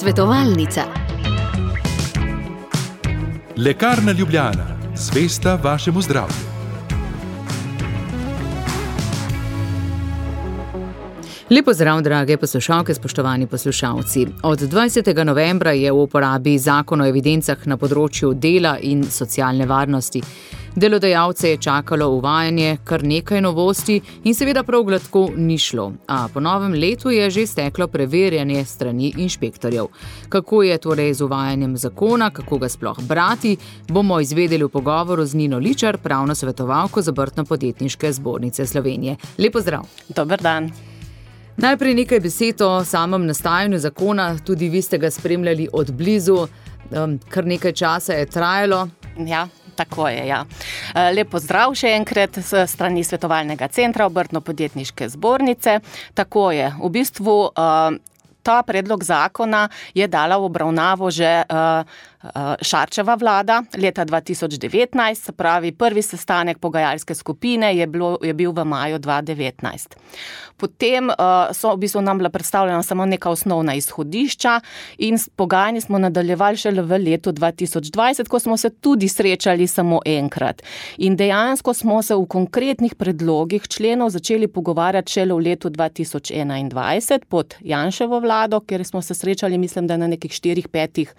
Svetovalnica. Lekarna Ljubljana, zvesta vašemu zdravju. Lepo zdrav, drage poslušalke, spoštovani poslušalci. Od 20. novembra je v uporabi zakon o evidencah na področju dela in socialne varnosti. Delodajalce je čakalo uvajanje kar nekaj novosti in seveda prav gladko ni šlo. A po novem letu je že steklo preverjanje strani inšpektorjev. Kako je torej z uvajanjem zakona, kako ga sploh brati, bomo izvedeli v pogovoru z Nino Ličar, pravno svetovalko za Brtno-podjetniške zbornice Slovenije. Lepo zdrav. Dober dan. Najprej nekaj besed o samem nastajanju zakona, tudi vi ste ga spremljali od blizu, um, kar nekaj časa je trajalo. Ja. Tako je. Ja. Eh, lepo zdrav še enkrat s strani Svetovalnega centra Obrtno-podjetniške zbornice. Tako je. V bistvu eh, ta predlog zakona je dala v obravnavo že eh, Šarčeva vlada leta 2019, se pravi, prvi sestanek pogajalske skupine je, bilo, je bil v maju 2019. Potem uh, so v bistvu nam bila predstavljena samo neka osnovna izhodišča in pogajanje smo nadaljevali šele v letu 2020, ko smo se tudi srečali samo enkrat. In dejansko smo se v konkretnih predlogih členov začeli pogovarjati šele v letu 2021 pod Janševo vlado, kjer smo se srečali, mislim, da na nekih štirih, petih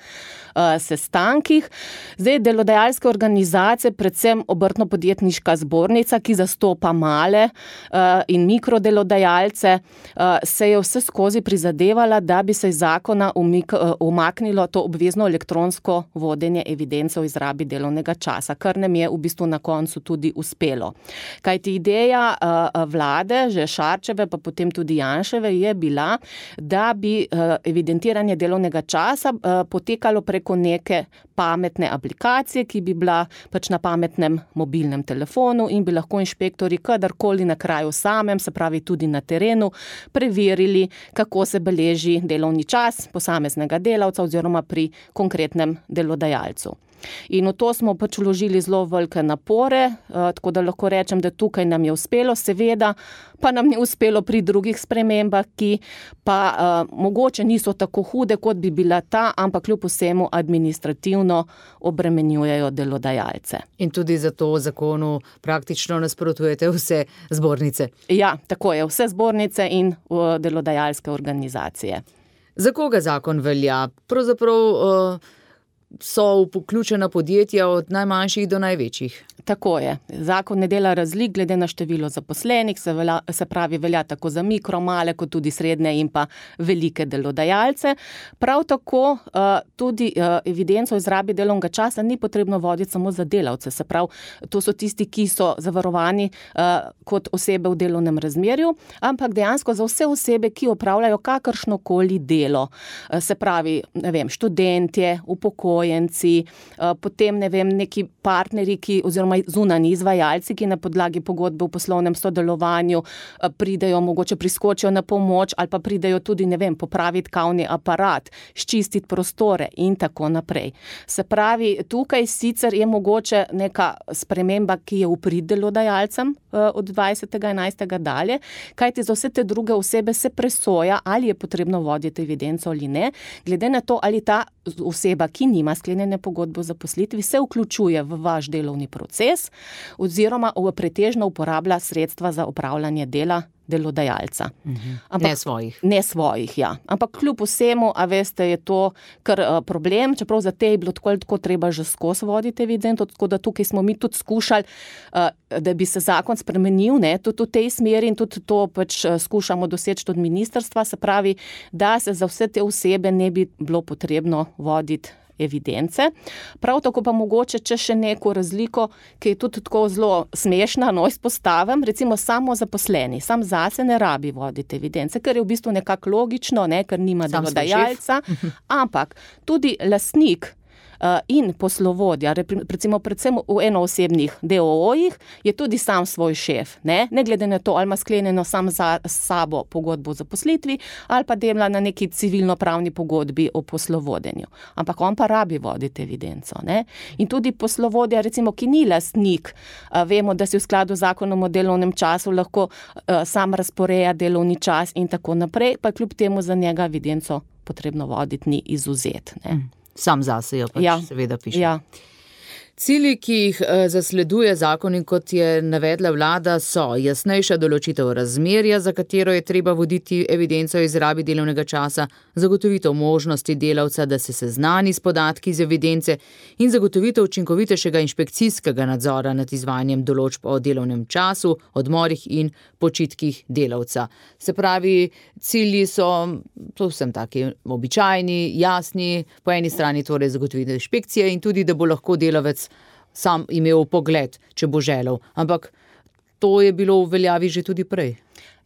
uh, sestankih. Zdaj, delodajalske organizacije, predvsem obrtno-podjetniška zbornica, ki zastopa male uh, in mikrodelodajalce, uh, se je vse skozi prizadevala, da bi se iz zakona umik, uh, umaknilo to obvezno elektronsko vodenje evidence o izrabi delovnega časa, kar nam je v bistvu na koncu tudi uspelo. Kajti ideja uh, vlade, že Šarčeve, pa potem tudi Janševe, je bila, da bi uh, evidentiranje delovnega časa uh, potekalo preko neke pametne aplikacije, ki bi bila pač na pametnem mobilnem telefonu in bi lahko inšpektori kadarkoli na kraju samem, se pravi tudi na terenu, preverili, kako se beleži delovni čas posameznega delavca oziroma pri konkretnem delodajalcu. In v to smo pač vložili zelo velike napore, eh, tako da lahko rečem, da tukaj nam je uspelo, seveda pa nam ni uspelo pri drugih spremembah, ki pa uh, mogoče niso tako hude, kot bi bila ta, ampak kljub vsemu administrativno obremenjujejo delodajalce. In tudi zato zakonu praktično nasprotujete vse zbornice. Ja, tako je, vse zbornice in uh, delodajalske organizacije. Za koga zakon velja? Pravzaprav. Uh, so vključena podjetja od najmanjših do največjih. Tako je. Zakon ne dela razlik glede na število zaposlenih, se, velja, se pravi, velja tako za mikro, male, kot tudi srednje in pa velike delodajalce. Prav tako uh, tudi uh, evidenco o izrabi delovnega časa ni potrebno voditi samo za delavce. Se pravi, to so tisti, ki so zavarovani uh, kot osebe v delovnem razmerju, ampak dejansko za vse osebe, ki opravljajo kakršno koli delo. Uh, se pravi, vem, študentje, upokojenci, uh, potem ne vem, neki partnerji, ki oziroma zunani izvajalci, ki na podlagi pogodbe v poslovnem sodelovanju eh, pridejo, mogoče priskočijo na pomoč ali pa pridejo tudi, ne vem, popraviti kavni aparat, ščistiti prostore in tako naprej. Se pravi, tukaj sicer je mogoče neka sprememba, ki je v prid delodajalcem eh, od 20.11. dalje, kajti za vse te druge osebe se presoja, ali je potrebno voditi evidenco ali ne, glede na to, ali ta oseba, ki nima sklenjene pogodbe o zaposlitvi, se vključuje v vaš delovni proces oziroma pretežno uporablja sredstva za upravljanje dela delodajalca. Mhm. Ampak, ne svojih. Ne svojih, ja. Ampak kljub vsemu, a veste, je to kar uh, problem, čeprav za te je bilo tako ali tako treba že skozi voditi evident, tako da tukaj smo mi tudi skušali, uh, da bi se zakon spremenil, ne, tudi v tej smeri in tudi to pač uh, skušamo doseči od ministrstva, se pravi, da se za vse te osebe ne bi bilo potrebno voditi evidence. Prav tako pa mogoče, če še neko razliko, ki je tudi tako zelo smešna, no izpostavim, recimo samo zaposleni, sam zase ne rabi voditi evidence, ker je v bistvu nekako logično, ne, ker nima delodajalca, ampak tudi lasnik in poslovodja, recimo predvsem v enoosebnih DOO-jih, je tudi sam svoj šef, ne, ne glede na to, ali ima sklenjeno sam za sabo pogodbo o zaposlitvi ali pa dela na neki civilno-pravni pogodbi o poslovodenju. Ampak on pa rabi voditi evidenco. Ne. In tudi poslovodja, recimo, ki ni lastnik, vemo, da si v skladu z zakonom o delovnem času lahko sam razporeja delovni čas in tako naprej, pa kljub temu za njega evidenco potrebno voditi, ni izuzet. Ne. Sam zase jo pač ja. seveda piše. Ja. Cilji, ki jih eh, zasleduje zakon in kot je navedla vlada, so jasnejša določitev razmerja, za katero je treba voditi evidenco o izrabi delovnega časa, zagotovitev možnosti delavca, da se seznani s podatki iz evidence in zagotovitev učinkovitejšega inšpekcijskega nadzora nad izvajanjem določb o delovnem času, odmorih in počitkih delavca. Se pravi, cilji so povsem taki običajni, jasni, po eni strani torej zagotovitev inšpekcije in tudi, da bo lahko delavec sam imel pogled, če bo želel. Ampak to je bilo v veljavi že tudi prej.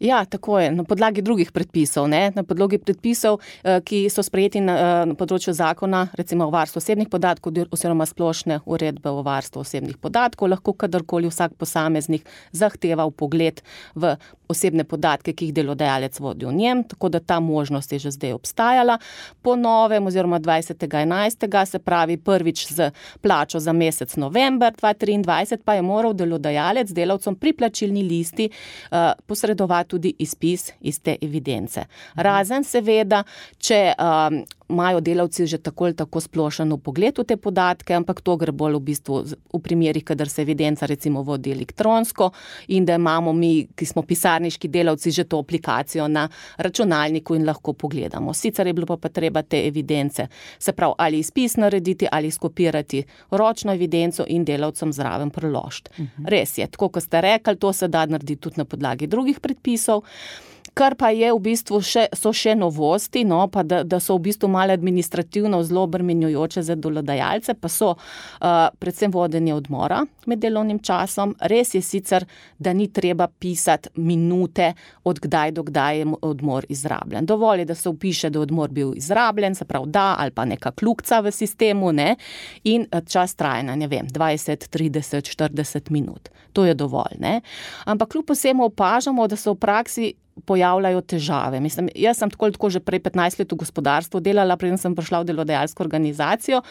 Ja, tako je, na podlagi drugih predpisov, ne? na podlagi predpisov, eh, ki so sprejeti na, eh, na področju zakona, recimo o varstvu osebnih podatkov oziroma splošne uredbe o varstvu osebnih podatkov, lahko kadarkoli vsak posameznik zahteva pogled v osebne podatke, ki jih delodajalec vodi v njem, tako da ta možnost je že zdaj obstajala. Po novem, oziroma 20.11., se pravi prvič z plačo za mesec november 2023, pa je moral delodajalec delavcem pri plačilni listi uh, posredovati tudi izpis iz te evidence. Razen seveda, če um, imajo delavci že tako ali tako splošen pogled v te podatke, ampak to gre bolj v bistvu v primerih, kadar se evidenca recimo vodi elektronsko in da imamo mi, ki smo pisarniški delavci, že to aplikacijo na računalniku in lahko pogledamo. Sicer je bilo pa, pa treba te evidence, se pravi, ali izpis narediti ali skopirati ročno evidenco in delavcem zraven preložiti. Mhm. Res je, tako kot ste rekli, to se da narediti tudi na podlagi drugih predpisov. Kar pa je v bistvu še, so še novosti, no, pa da, da so v bistvu malo administrativno zelo obremenjujoče za delodajalce, pa so uh, predvsem vodenje odmora med delovnim časom. Res je sicer, da ni treba pisati minute, od kdaj do kdaj je odmor izrabljen. Dovolj je, da se upiše, da je odmor bil izrabljen, se pravi da ali pa neka kljukca v sistemu ne, in čas trajanja, ne vem, 20, 30, 40 minut. To je dovolj. Ne. Ampak kljub vsemu opažamo, da so v praksi pojavljajo težave. Mislim, jaz sem tako, tako že prej 15 let v gospodarstvu delala, preden sem prišla v delodajalsko organizacijo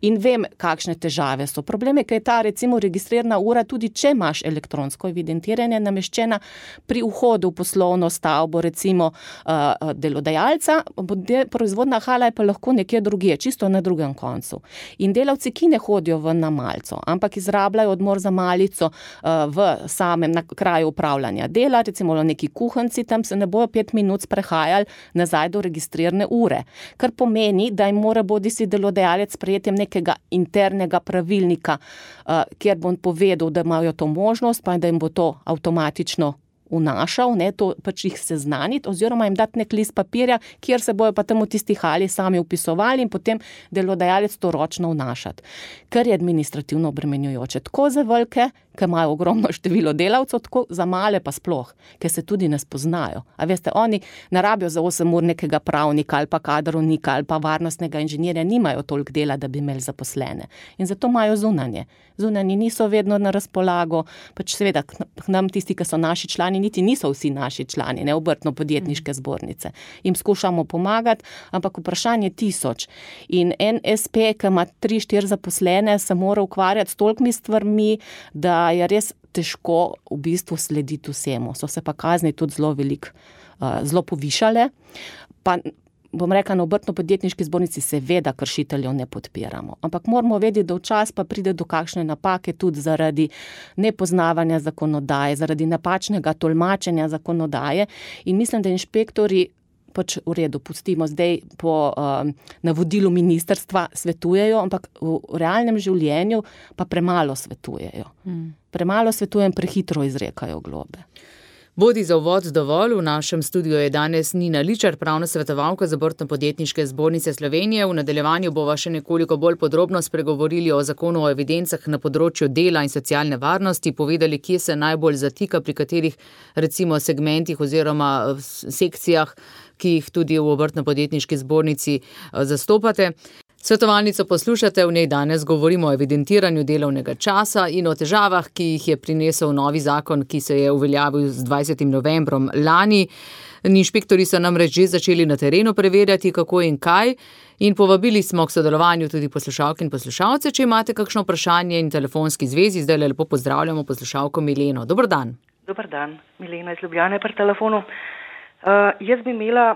in vem, kakšne težave so. Problem je, ker je ta recimo registrirana ura, tudi če imaš elektronsko evidentiranje, nameščena pri vhodu v poslovno stavbo, recimo uh, delodajalca, proizvodna hala je pa lahko nekje drugje, čisto na drugem koncu. In delavci, ki ne hodijo v namalco, ampak izrabljajo odmor za malico uh, v samem kraju upravljanja dela, recimo neki kuhanci, tam se ne bojo pet minut sprehajali nazaj do registrirane ure. Kar pomeni, da jim mora bodi si delodajalec sprejetjem nekega internega pravilnika, uh, kjer bo povedal, da imajo to možnost, pa da jim bo to avtomatično vnašal, ne, to pač jih seznaniti, oziroma jim dati nek list papirja, kjer se bojo pa tam v tistih hali sami upisovali in potem delodajalec to ročno vnašati. Kar je administrativno obremenjujoče, tako za velike, ki imajo ogromno število delavcev, tako za male pa sploh, ker se tudi ne spoznajo. A veste, oni ne rabijo za 8 ur nekega pravnika ali pa kadrovnika ali pa varnostnega inženirja, nimajo toliko dela, da bi imeli zaposlene. In zato imajo zunanje. Zunanje niso vedno na razpolago, pač seveda k nam tisti, ki so naši člani, niti niso vsi naši člani, ne obrtno-podjetniške zbornice. Jim skušamo pomagati, ampak vprašanje je tisoč. In en SP, ki ima tri, štiri zaposlene, se mora ukvarjati s tolkmi stvarmi, da je res težko v bistvu slediti vsemu. So se pa kazni tudi zelo veliko, zelo povišale. Pa bom rekla, na obrtno-podjetniški zbornici seveda kršiteljev ne podpiramo. Ampak moramo vedeti, da včasih pa pride do kakšne napake tudi zaradi nepoznavanja zakonodaje, zaradi napačnega tolmačenja zakonodaje. In mislim, da inšpektori. Pač v redu, pustimo zdaj po uh, navodilu ministrstva, svetujejo, ampak v realnem življenju pa premalo svetujejo. Mm. Premalo svetujem, prehitro izrekajo globe. Bodi za uvod dovolj, v našem studiu je danes Nina Ličar, pravna svetovalka za obrtno podjetniške zbornice Slovenije. V nadaljevanju bova še nekoliko bolj podrobno spregovorili o zakonu o evidencah na področju dela in socialne varnosti, povedali, kje se najbolj zatika, pri katerih recimo segmentih oziroma sekcijah, ki jih tudi v obrtno podjetniški zbornici eh, zastopate. Svetovalnico poslušate, v njej danes govorimo o evidentiranju delovnega časa in o težavah, ki jih je prinesel novi zakon, ki se je uveljavil z 20. novembrom lani. Inšpektori so namreč že začeli na terenu preverjati, kako in kaj, in povabili smo k sodelovanju tudi poslušalke in poslušalce. Če imate kakšno vprašanje in telefonski zvezi, zdaj lepo pozdravljamo poslušalko Mileno. Dobr dan. Dobr dan, Milena iz Ljubljane pri telefonu. Uh, jaz bi imela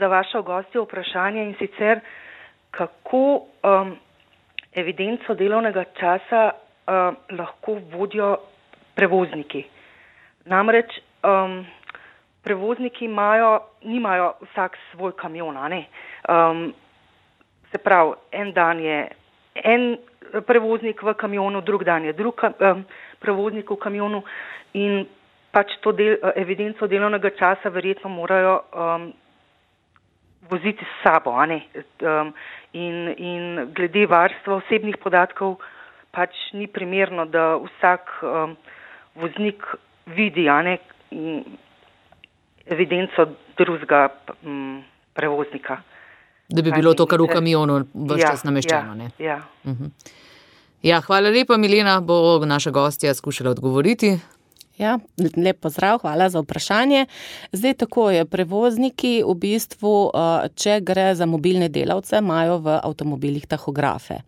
za vašo gostjo vprašanje in sicer, kako um, evidenco delovnega časa um, lahko vodijo prevozniki. Namreč um, prevozniki imajo, nimajo vsak svoj kamion. Um, se pravi, en dan je en prevoznik v kamionu, drug dan je drug um, prevoznik v kamionu in pač to del, evidenco delovnega časa verjetno morajo um, voziti s sabo. Um, in, in glede varstva osebnih podatkov pač ni primerno, da vsak um, voznik vidi ne, evidenco drugega um, prevoznika. Da bi bilo to kar v kamionu vse ja, čas nameščeno. Ja, ja. Uh -huh. ja, hvala lepa, Milena, bo naša gostja skušala odgovoriti. Ja, lep pozdrav, hvala za vprašanje. Zdaj tako je, prevozniki v bistvu, uh, če gre za mobilne delavce, imajo v avtomobilih tahografe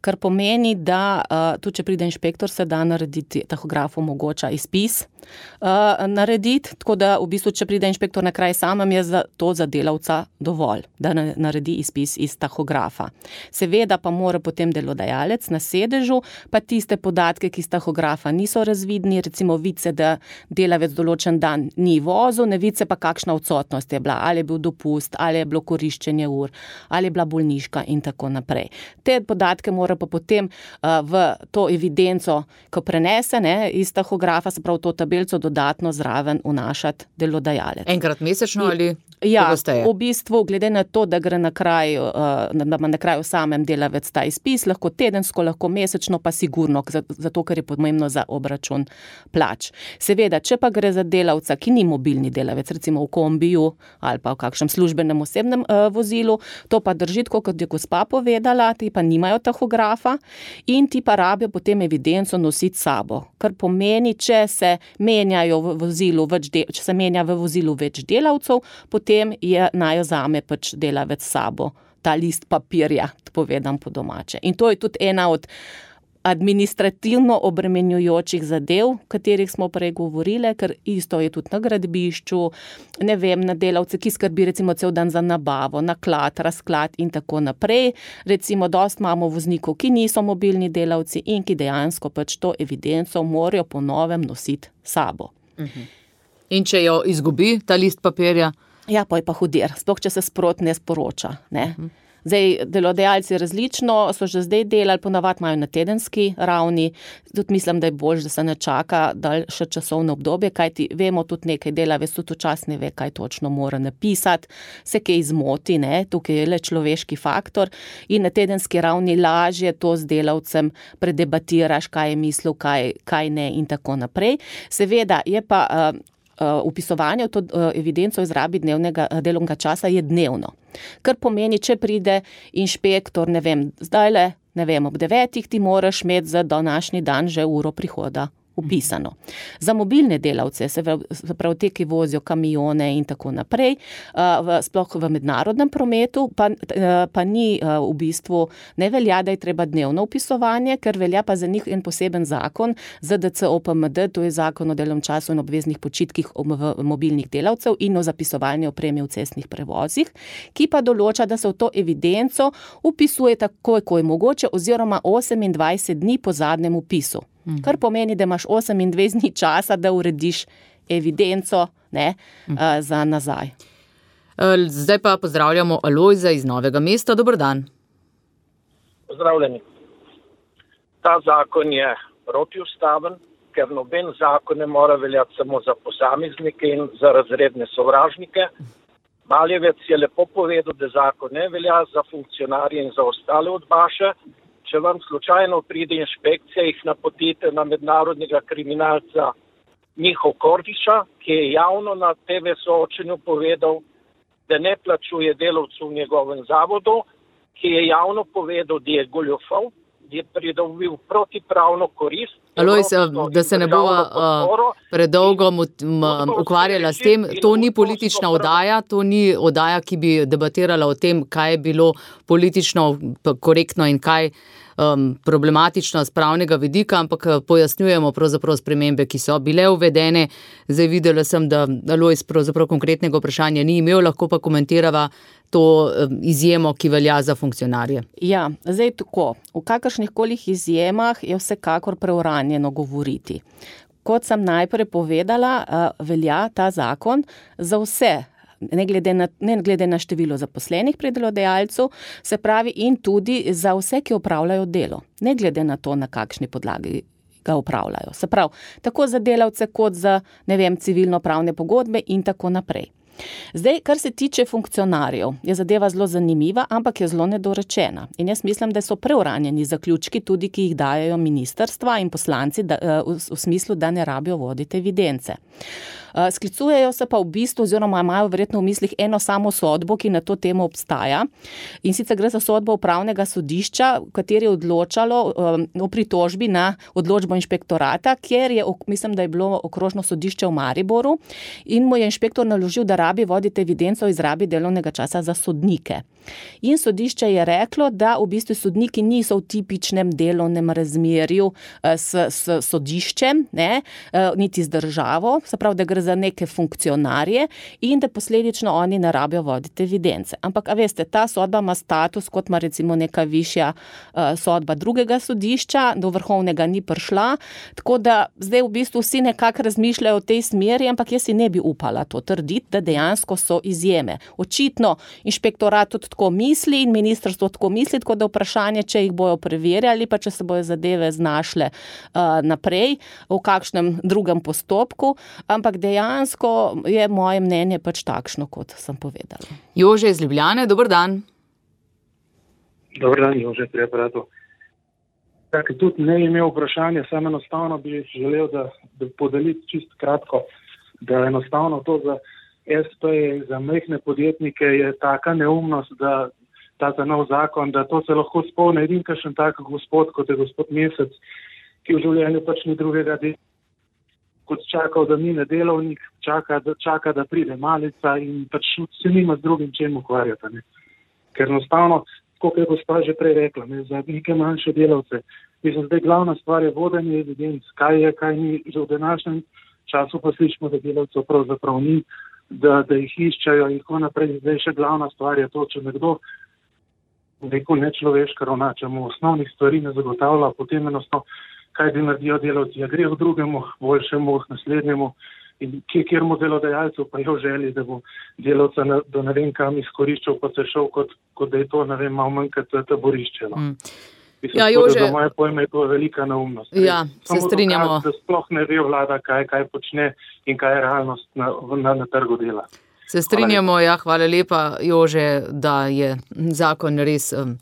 kar pomeni, da uh, tudi če pride inšpektor, se da narediti tahograf omogoča izpis uh, narediti, tako da v bistvu, če pride inšpektor na kraj samem, je za to za delavca dovolj, da naredi izpis iz tahografa. Seveda pa mora potem delodajalec na sedežu pa tiste podatke, ki iz tahografa niso razvidni, recimo vice, da delavec določen dan ni vozil, ne vice pa kakšna odsotnost je bila, ali je bil dopust, ali je bilo koriščenje ur, ali je bila bolniška in tako naprej. Te podatke mora pa potem uh, v to evidenco, ko prenese ne, iz tahografa, se pravi to tabelico, dodatno zraven vnašati delodajalec. Enkrat mesečno ali? Ja, v bistvu, glede na to, da gre na kraju, da ima na kraju samem delavec ta izpis, lahko tedensko, lahko mesečno, pa sigurno, zato ker je pomembno za obračun plač. Seveda, če pa gre za delavca, ki ni mobilni delavec, recimo v kombiju ali pa v kakšnem službenem osebnem uh, vozilu, to pa drži, kot je gospa povedala, ti pa nimajo tahografa in ti pa rabijo potem evidenco nositi sabo. Kar pomeni, če se menjajo v vozilu več, de, če se menja v vozilu več delavcev, potem je naj ozame pač delavec sabo ta list papirja, povedam po domače. In to je tudi ena od administrativno obremenjujočih zadev, o katerih smo prej govorili, ker isto je tudi na gradbišču, ne vem, na delavce, ki skrbi recimo cel dan za nabavo, naklad, razklad in tako naprej. Recimo, dost imamo voznikov, ki niso mobilni delavci in ki dejansko pač to evidenco morajo po novem nositi sabo. Mhm. In če jo izgubi ta list papirja? Ja, pa je pa hudir, sploh če se sprot ne sporoča. Ne? Zdaj, delodajalci različno so že zdaj delali, ponavadi imajo na tedenski ravni. Tudi mislim, da je bolj, da se ne čaka daljše časovno obdobje, kajti vemo tudi nekaj dela, veš, tudi včasih ne ve, kaj točno mora napisati, se kaj izmoti, ne? tukaj je le človeški faktor in na tedenski ravni lažje to z delavcem predebatiraš, kaj je mislil, kaj, kaj ne in tako naprej. Seveda je pa. Upisovanje v to evidenco izrabi dnevnega delovnega časa je dnevno. Kar pomeni, če pride inšpektor, ne vem, zdaj le, ne vem, ob devetih ti moraš imeti za današnji dan že uro prihoda upisano. Za mobilne delavce, se pravi te, ki vozijo kamione in tako naprej, sploh v mednarodnem prometu, pa, pa ni v bistvu ne velja, da je treba dnevno upisovanje, ker velja pa za njih en poseben zakon, ZDC OPMD, to je zakon o delovnem času in obveznih počitkih mobilnih delavcev in o zapisovanju opreme v cestnih prevozih, ki pa določa, da se v to evidenco upisuje takoj, ko je mogoče, oziroma 28 dni po zadnjem upisu. -hmm. Kar pomeni, da imaš 28 dni časa, da urediš evidenco ne, mm -hmm. uh, za nazaj. Eh, zdaj pa pozdravljamo Alojza iz Novega mesta. Dobr dan. Pozdravljeni. Ta zakon je protiustaven, ker noben zakon ne more veljati samo za posameznike in za razredne sovražnike. Maljevec je lepo povedal, da zakon ne velja za funkcionarje in za ostale odbaše, če vam slučajno pride inšpekcija, jih napotite na mednarodnega kriminalca Miho Kordiša, ki je javno na TV soočenju povedal, da ne plačuje delovcu v njegovem zavodu, ki je javno povedal, da je goljofal, da je pridobil protipravno korist. Alojs, da se ne bo predolgo ukvarjala s tem, to ni politična oddaja, to ni oddaja, ki bi debatirala o tem, kaj je bilo politično korektno in kaj um, problematično z pravnega vidika, ampak eh, pojasnjujemo pravzaprav spremembe, ki so bile uvedene. Zdaj videla sem, da Alois pravzaprav konkretnega vprašanja ni imel, lahko pa komentirava to um, izjemo, ki velja za funkcionarje. Ja, zdaj tako. V kakršnih kolih izjemah je vsekakor preuranjeno govoriti. Kot sem najprej povedala, uh, velja ta zakon za vse ne glede na, ne glede na število zaposlenih pri delodajalcu, se pravi, in tudi za vse, ki upravljajo delo, ne glede na to, na kakšni podlagi. Ga upravljajo. Se pravi, tako za delavce, kot za, ne vem, civilno-pravne pogodbe, in tako naprej. Zdaj, kar se tiče funkcionarjev, je zadeva zelo zanimiva, ampak je zelo nedorečena. In jaz mislim, da so preuranjeni zaključki, tudi ki jih dajo ministrstva in poslanci, da, eh, v, v smislu, da ne rabijo voditi evidence. Eh, sklicujejo se pa v bistvu, oziroma imajo verjetno v mislih eno samo sodbo, ki na to temo obstaja. In sicer gre za sodbo upravnega sodišča, v kateri je odločalo um, o pritožbi na odločbo inšpektorata, kjer je, mislim, da je bilo okrožno sodišče v Mariboru in mu je inšpektor naložil, da rabi voditi evidenco o izrabi delovnega časa za sodnike. In sodišče je reklo, da v bistvu sodniki niso v tipičnem delovnem razmerju eh, s, s sodiščem, ne, eh, niti z državo, se pravi, da gre za neke funkcionarje in da posledično oni ne rabijo voditi evidence. Ampak, a veste, ta sodba ima status, kot ima recimo neka višja uh, sodba drugega sodišča, do vrhovnega ni prišla. Tako da zdaj v bistvu vsi nekako razmišljajo v tej smeri, ampak jaz si ne bi upala to trditi, da dejansko so izjeme. Očitno inšpektorat tudi tako misli in ministrstvo tako misli, tako da vprašanje, če jih bojo preverjali, pa če se bojo zadeve znašle uh, naprej v kakšnem drugem postopku. Ampak dejansko je moje mnenje pač takšno, kot sem povedala. Jože iz Ljubljane, dober dan. Dober dan, Jože, prebratu. Tako tudi ne imel vprašanja, samo enostavno bi želel, da, da podelim čist kratko, da enostavno to za SP, za mehne podjetnike je taka neumnost, da ta za nov zakon, da to se lahko spolne edin, kakšen tak gospod, kot je gospod Mesec, ki v življenju pač ni drugega dela kot čakal, da mine delovnik, čaka, da, čaka, da pride malica in pač se nima z drugim čem ukvarjati. Ker enostavno, kot je gospa že prej rekla, ne, za neke manjše delavce, mislim, zdaj glavna stvar je vodenje evidenc, kaj je, kaj ni, že v današnjem času pa slišimo, da delavcev pravzaprav ni, da, da jih iščajo in tako naprej. Zdaj še glavna stvar je to, če nekdo neko nečloveško ravna, če mu osnovnih stvari ne zagotavlja, potem enostavno kaj bi naredil delavci, ja gre v drugemu, boljšemu, naslednjemu. In kjer mu delodajalcev pa je v želji, da bo delavca na, do ne vem kam izkoriščal, pa se šel, kot, kot da je to, ne vem, malo manj kot taborišče. No. Mm. Mislim, ja, Jože, za moje pojme je to velika neumnost. Ja, se strinjamo. Dokaz, da sploh ne ve vlada, kaj, kaj počne in kaj je realnost na, na, na trgu dela. Se strinjamo, hvala ja, hvala lepa, Jože, da je zakon res. Um,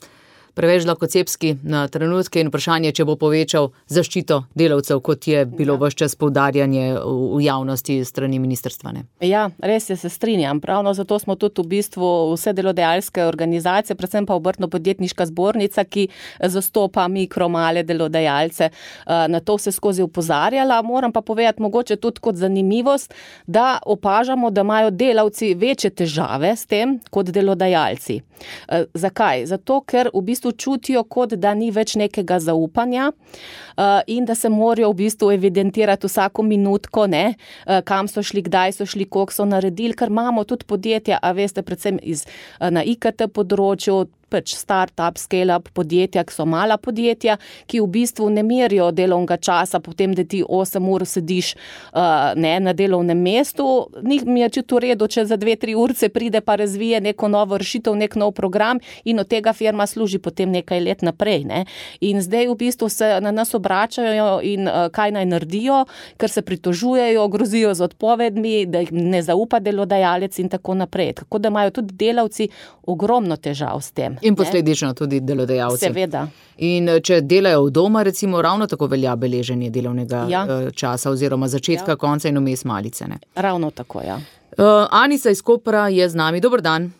preveč lakocepski na trenutke in vprašanje, če bo povečal zaščito delavcev, kot je bilo ja. vse čas poudarjanje v javnosti strani ministrstva. Ne? Ja, res je, se strinjam. Pravno zato smo tudi v bistvu vse delodajalske organizacije, predvsem pa obrtno-podjetniška zbornica, ki zastopa mikro, male delodajalce, eh, na to vse skozi upozarjala. Moram pa povedati, mogoče tudi kot zanimivost, da opažamo, da imajo delavci večje težave s tem kot delodajalci. Eh, zakaj? Zato, ker v bistvu bistvu čutijo, kot da ni več nekega zaupanja uh, in da se morajo v bistvu evidentirati vsako minutko, ne, uh, kam so šli, kdaj so šli, koliko so naredili, ker imamo tudi podjetja, a veste, predvsem iz, uh, na IKT področju, pač start-up, scale-up podjetja, ki so mala podjetja, ki v bistvu ne merijo delovnega časa, potem da ti 8 ur sediš uh, ne, na delovnem mestu. Ni mi je čisto redo, če za 2-3 urce pride pa razvije neko novo rešitev, nek nov program in od tega firma služi potem nekaj let naprej. Ne. In zdaj v bistvu se na nas obračajo in uh, kaj naj naredijo, ker se pritožujejo, grozijo z odpovedmi, da jih ne zaupa delodajalec in tako naprej. Tako da imajo tudi delavci ogromno težav s tem. In posledično ne? tudi delodajalci. Seveda. In eh, če delajo v doma, recimo, ravno tako velja beleženje delovnega ja. Eh, časa, oziroma začetka, ja. konca in vmes malice. Ne? Ravno tako, ja. Uh, Anica iz Kopra je z nami. Dobr dan.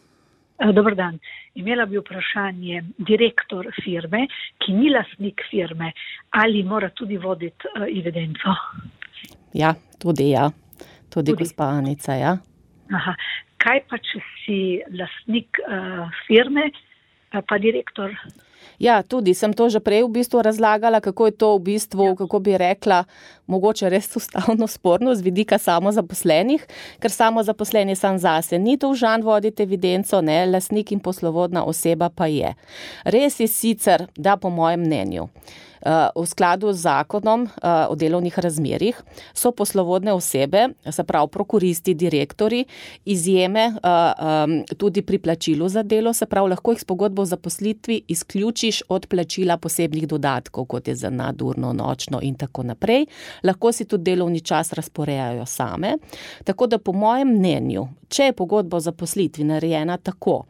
Dobar dan. Imela bi vprašanje, direktor firme, ki ni lasnik firme, ali mora tudi voditi evidenco? Ja, tudi ja. Tudi, tudi. gospa Anica, ja. Aha. Kaj pa, če si lasnik uh, firme, pa direktor? Ja, tudi sem to že prej v bistvu razlagala, kako je to v bistvu, ja. kako bi rekla, mogoče res ustavno sporno z vidika samozaposlenih, ker samozaposleni sam zase ni dolžan voditi evidenco, ne, lasnik in poslovodna oseba pa je. Res je sicer, da po mojem mnenju. V skladu z zakonom eh, o delovnih razmerjih so poslovodne osebe, se pravi prokuristi, direktori, izjeme eh, tudi pri plačilu za delo, se pravi lahko jih s pogodbo o zaposlitvi izključiš od plačila posebnih dodatkov, kot je za nadurno, nočno in tako naprej. Lahko si tudi delovni čas razporejajo same. Tako da po mojem mnenju, če je pogodba o zaposlitvi narejena tako,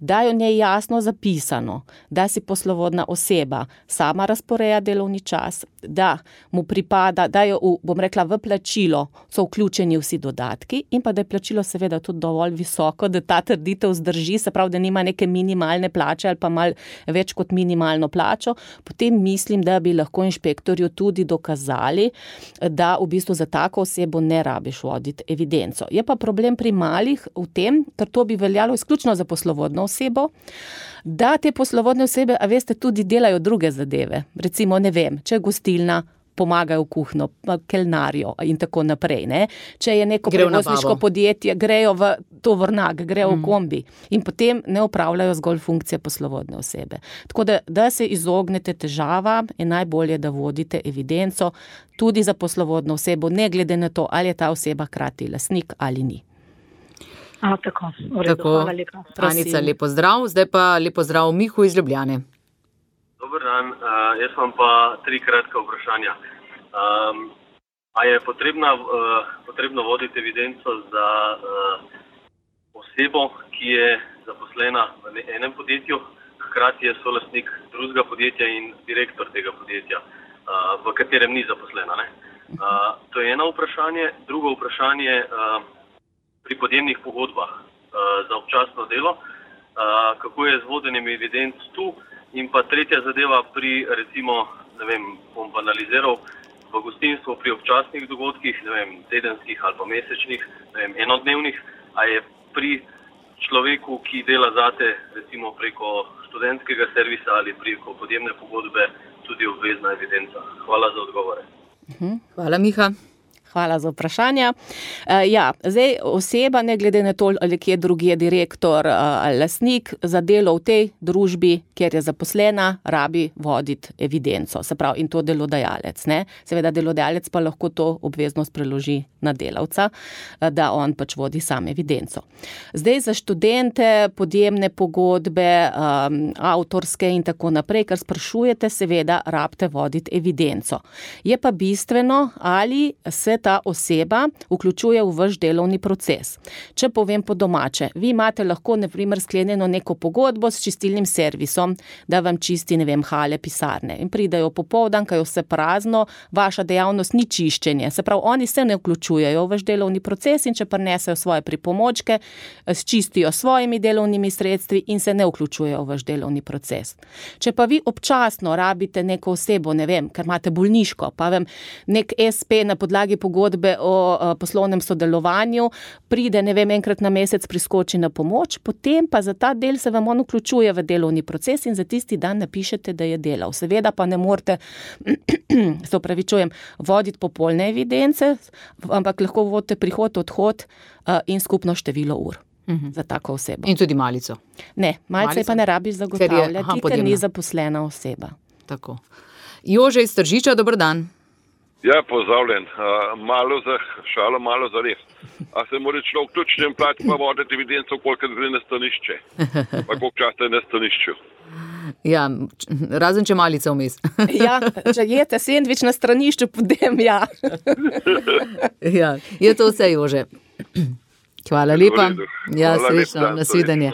da je v njej jasno zapisano, da si poslovodna oseba sama razporeja ureja delovni čas, da mu pripada, da je, v, bom rekla, v plačilo so vključeni vsi dodatki in pa da je plačilo seveda tudi dovolj visoko, da ta trditev zdrži, se pravi, da nima neke minimalne plače ali pa mal več kot minimalno plačo, potem mislim, da bi lahko inšpektorju tudi dokazali, da v bistvu za tako osebo ne rabiš voditi evidenco. Je pa problem pri malih v tem, ker to bi veljalo izključno za poslovodno osebo da te poslovodne osebe, a veste, tudi delajo druge zadeve. Recimo, ne vem, če je gostilna. Pomagajo v kuhno, kelnarijo in tako naprej. Ne? Če je neko prevozniško podjetje, grejo v to vrnak, grejo mm. v kombi in potem ne upravljajo zgolj funkcije poslovodne osebe. Tako da, da se izognete težavam, je najbolje, da vodite evidenco tudi za poslovodno osebo, ne glede na to, ali je ta oseba hkrati lasnik ali ni. A, tako, redu, tako. Anica, lepo zdrav, zdaj pa lepo zdrav Mihu iz Ljubljane. Dobar dan, uh, jaz imam pa tri kratka vprašanja. Um, a je potrebna, uh, potrebno voditi evidenco za uh, osebo, ki je zaposlena v enem podjetju, hkrati je solastnik drugega podjetja in direktor tega podjetja, uh, v katerem ni zaposlena? Uh, to je eno vprašanje. Drugo vprašanje. Uh, pri podjemnih pogodbah uh, za občasno delo, uh, kako je z vodenjem evidenc tu, in pa tretja zadeva pri, recimo, ne vem, bom banaliziral, v gostinstvu pri občasnih dogodkih, ne vem, tedenskih ali pa mesečnih, ne vem, enodnevnih, a je pri človeku, ki dela zate, recimo preko študentskega servisa ali preko podjemne pogodbe, tudi obvezna evidenca. Hvala za odgovore. Mhm. Hvala, Miha. Hvala za vprašanje. Uh, ja, zdaj oseba, ne glede na to, ali je drugi direktor uh, ali lasnik za delo v tej družbi, kjer je zaposlena, rabi voditi evidenco, se pravi, in to delodajalec. Ne? Seveda, delodajalec pa lahko to obveznost preloži na delavca, uh, da on pač vodi sam evidenco. Zdaj za študente, podjemne pogodbe, um, avtorske in tako naprej, kar sprašujete, seveda, rabite voditi evidenco. Je pa bistveno, ali se ta oseba vključuje v vaš delovni proces. Če povem po domače, vi imate lahko, na primer, sklenjeno neko pogodbo s čistilnim servisom, da vam čisti, ne vem, hale, pisarne in pridajo popoldan, kaj je vse prazno, vaša dejavnost ni čiščenje. Se pravi, oni se ne vključujejo v vaš delovni proces in če prenesejo svoje pripomočke, čistijo svojimi delovnimi sredstvi in se ne vključujejo v vaš delovni proces. Če pa vi občasno rabite neko osebo, ne vem, ker imate bolniško, pa vem, nek SP na podlagi pogodbe, pogodbe o poslovnem sodelovanju, pride, ne vem, enkrat na mesec priskoči na pomoč, potem pa za ta del se vam on vključuje v delovni proces in za tisti dan napišete, da je delal. Seveda pa ne morete, se upravičujem, voditi popolne evidence, ampak lahko vodite prihod, odhod in skupno število ur. Uhum. Za tako osebo. In tudi malico. Ne, malice pa ne rabiš zagotavljati, ker, je, aha, ker ni zaposlena oseba. Tako. Jože iz Tržiča, dobr dan. Ja, pozdravljen. Uh, malo za šalo, malo za res. A se mora človek ključnem plati pa voditi evidenco, koliko gre na stanišče. Pa koliko časa je na stanišču. Ja, razen če malice vmes. ja, če jete sendvič na stranišču, potem ja. ja. Je to vse, Jože. Hvala lepa. Ja, srečno, nasvidenje.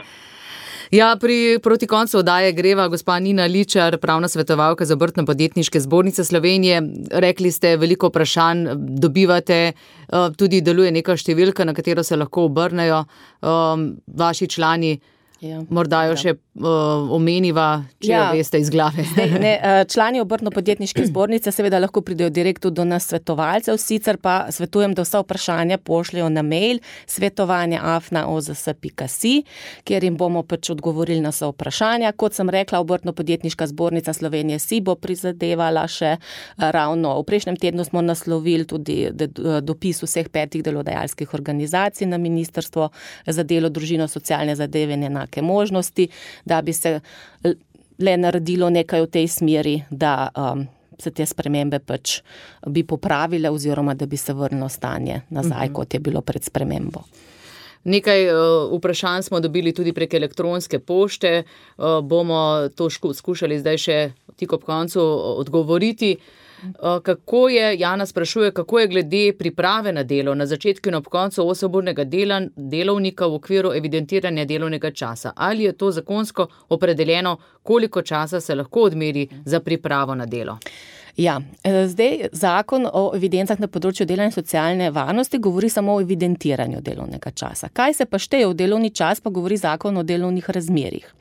Ja, pri, proti koncu oddaje greva gospa Nina Ličar, pravna svetovalka za obrtno podjetniške zbornice Slovenije. Rekli ste, veliko vprašanj dobivate, eh, tudi deluje neka številka, na katero se lahko obrnejo um, vaši člani. Ja. Morda jo še uh, omeniva, če ja. jo veste iz glave. Zdaj, ne, uh, člani obrtno-podjetniške zbornice seveda lahko pridejo direkt do nas svetovalcev, sicer pa svetujem, da vsa vprašanja pošljajo na mail svetovanje.afna.ozs.si, kjer jim bomo pač odgovorili na vsa vprašanja. Kot sem rekla, obrtno-podjetniška zbornica Slovenije si bo prizadevala še uh, ravno. V prejšnjem tednu smo naslovili tudi dopis vseh petih delodajalskih organizacij na Ministrstvo za delo, družino, socialne zadeve in enake enake možnosti, da bi se le naredilo nekaj v tej smeri, da um, se te spremembe pač bi popravile oziroma da bi se vrnilo stanje nazaj, uh mhm. -huh. kot je bilo pred spremembo. Nekaj uh, vprašanj smo dobili tudi prek elektronske pošte, uh, bomo to skušali zdaj še tik ob koncu odgovoriti. Eh, kako je, Jana sprašuje, kako je glede priprave na delo na začetku in ob koncu osobnega dela delovnika v okviru evidentiranja delovnega časa? Ali je to zakonsko opredeljeno, koliko časa se lahko odmeri za pripravo na delo? Ja, eh, zdaj zakon o evidencah na področju dela in socialne varnosti govori samo o evidentiranju delovnega časa. Kaj se pa šteje v delovni čas, pa govori zakon o delovnih razmerjih.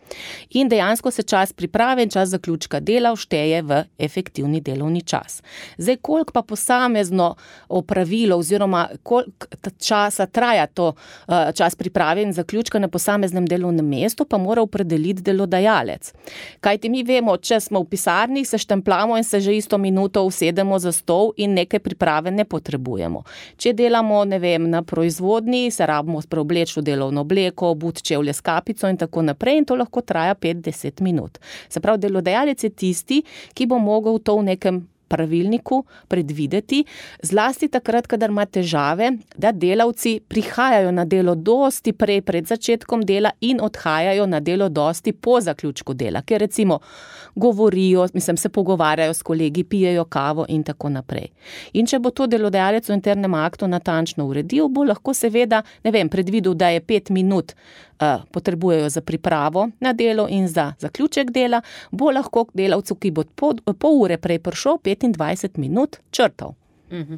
In dejansko se čas priprave in čas zaključka dela všteje v efektivni delovni čas. Zdaj, koliko pa posamezno opravilo oziroma koliko časa traja to eh, čas priprave in zaključka na posameznem delovnem mestu, pa mora opredeliti delodajalec. Kaj ti mi vemo, če smo v pisarni, se štemplamo in se že isto minuto usedemo za stol in neke priprave ne potrebujemo. Če delamo, ne vem, na proizvodni, se rabimo preobleči v delovno obleko, but čevlje s kapico in tako naprej in to lahko traja 5-10 minut. Se pravi, delodajalec je tisti, ki bo mogel to v nekem pravilniku predvideti, zlasti takrat, kadar ima težave, da delavci prihajajo na delo dosti prej pred začetkom dela in odhajajo na delo dosti po zaključku dela, ker recimo govorijo, mislim, se pogovarjajo s kolegi, pijejo kavo in tako naprej. In če bo to delodajalec v internem aktu natančno uredil, bo lahko seveda, ne vem, predvidel, da je pet minut potrebujejo za pripravo na delo in za zaključek dela, bo lahko delavcu, ki bo pol, pol ure prej prišel, 25 minut črtal. Mhm.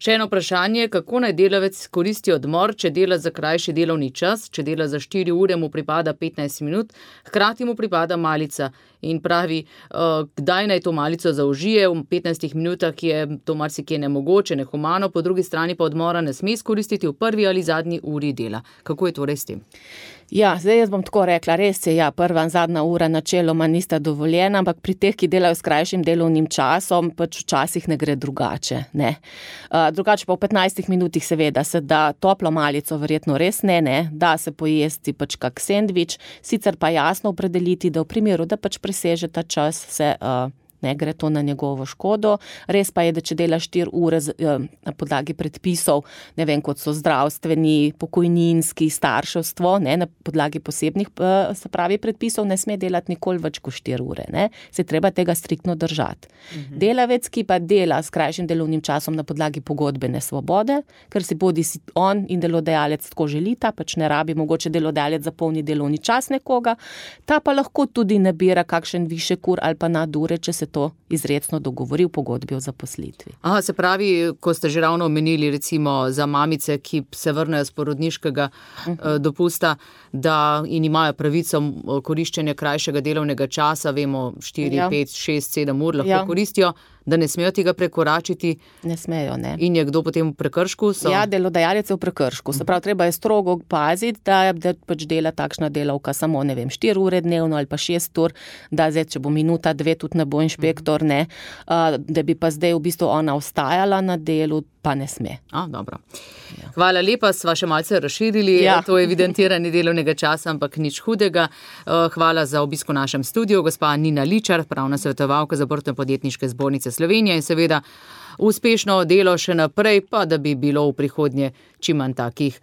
Še eno vprašanje, kako naj delavec koristi odmor, če dela za krajši delovni čas, če dela za 4 ure, mu pripada 15 minut, hkrati mu pripada malica in pravi, kdaj naj to malico zaužije, v 15 minutah je to marsikje nemogoče, nehumano, po drugi strani pa odmora ne sme izkoristiti v prvi ali zadnji uri dela. Kako je torej s tem? Ja, zdaj jaz bom tako rekla, res je, ja, prva in zadnja ura načeloma nista dovoljena, ampak pri teh, ki delajo s krajšim delovnim časom, pač včasih ne gre drugače. Ne. Uh, drugače pa v 15 minutih seveda se da toplo malico, verjetno res ne, ne, da se pojesti pač kak sendvič, sicer pa jasno opredeliti, da v primeru, da pač preseže ta čas, se. Uh, ne gre to na njegovo škodo. Res pa je, da če delaš 4 ure z, eh, na podlagi predpisov, ne vem, kot so zdravstveni, pokojninski, starševstvo, ne, na podlagi posebnih eh, se pravi predpisov, ne sme delati nikoli več kot 4 ure. Ne. Se treba tega striktno držati. Mhm. Delavec, ki pa dela s krajšim delovnim časom na podlagi pogodbene svobode, ker si bodi si on in delodajalec tako želita, pač ne rabi mogoče delodajalec zapolni delovni čas nekoga, ta pa lahko tudi nabira kakšen više kur ali pa nadure, če se to izredno dogovori v pogodbi o zaposlitvi. Aha, se pravi, ko ste že ravno omenili, recimo za mamice, ki se vrnejo z porodniškega uh mhm. -huh. dopusta da in imajo pravico koriščenja krajšega delovnega časa, vemo, 4, ja. 5, 6, 7 ur lahko ja. koristijo da ne smejo tega prekoračiti. Ne smejo. Ne. In je kdo potem v prekršku? So... Ja, delodajalec je v prekršku. Se pravi, treba je strogo paziti, da, da pač dela takšna delavka samo vem, 4 ure dnevno ali pa 6 ur, da zdaj, če bo minuta, dve, tudi ne bo inšpektor, ne, da bi pa zdaj v bistvu ona ostajala na delu. Pa ne sme. A, ja. Hvala lepa, sva še malce razširili ja. to evidentiranje delovnega časa, ampak nič hudega. Hvala za obisko v našem studiu, gospa Nina Ličar, pravna svetovalka za Bortne podjetniške zbornice Slovenije in seveda uspešno delo še naprej, pa da bi bilo v prihodnje čim manj takih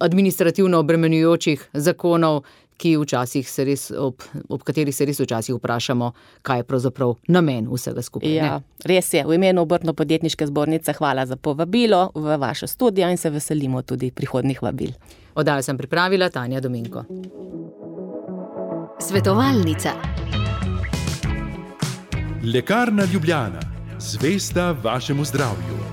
administrativno obremenjujočih zakonov, ki včasih se res, ob, ob katerih se res včasih vprašamo, kaj je pravzaprav namen vsega skupaj. Ja, res je, v imenu obrtno-podjetniške zbornice hvala za povabilo v vašo studio in se veselimo tudi prihodnih vabil. Oddajo sem pripravila Tanja Dominko. Svetovalnica. Lekarna Ljubljana, zvesta vašemu zdravju.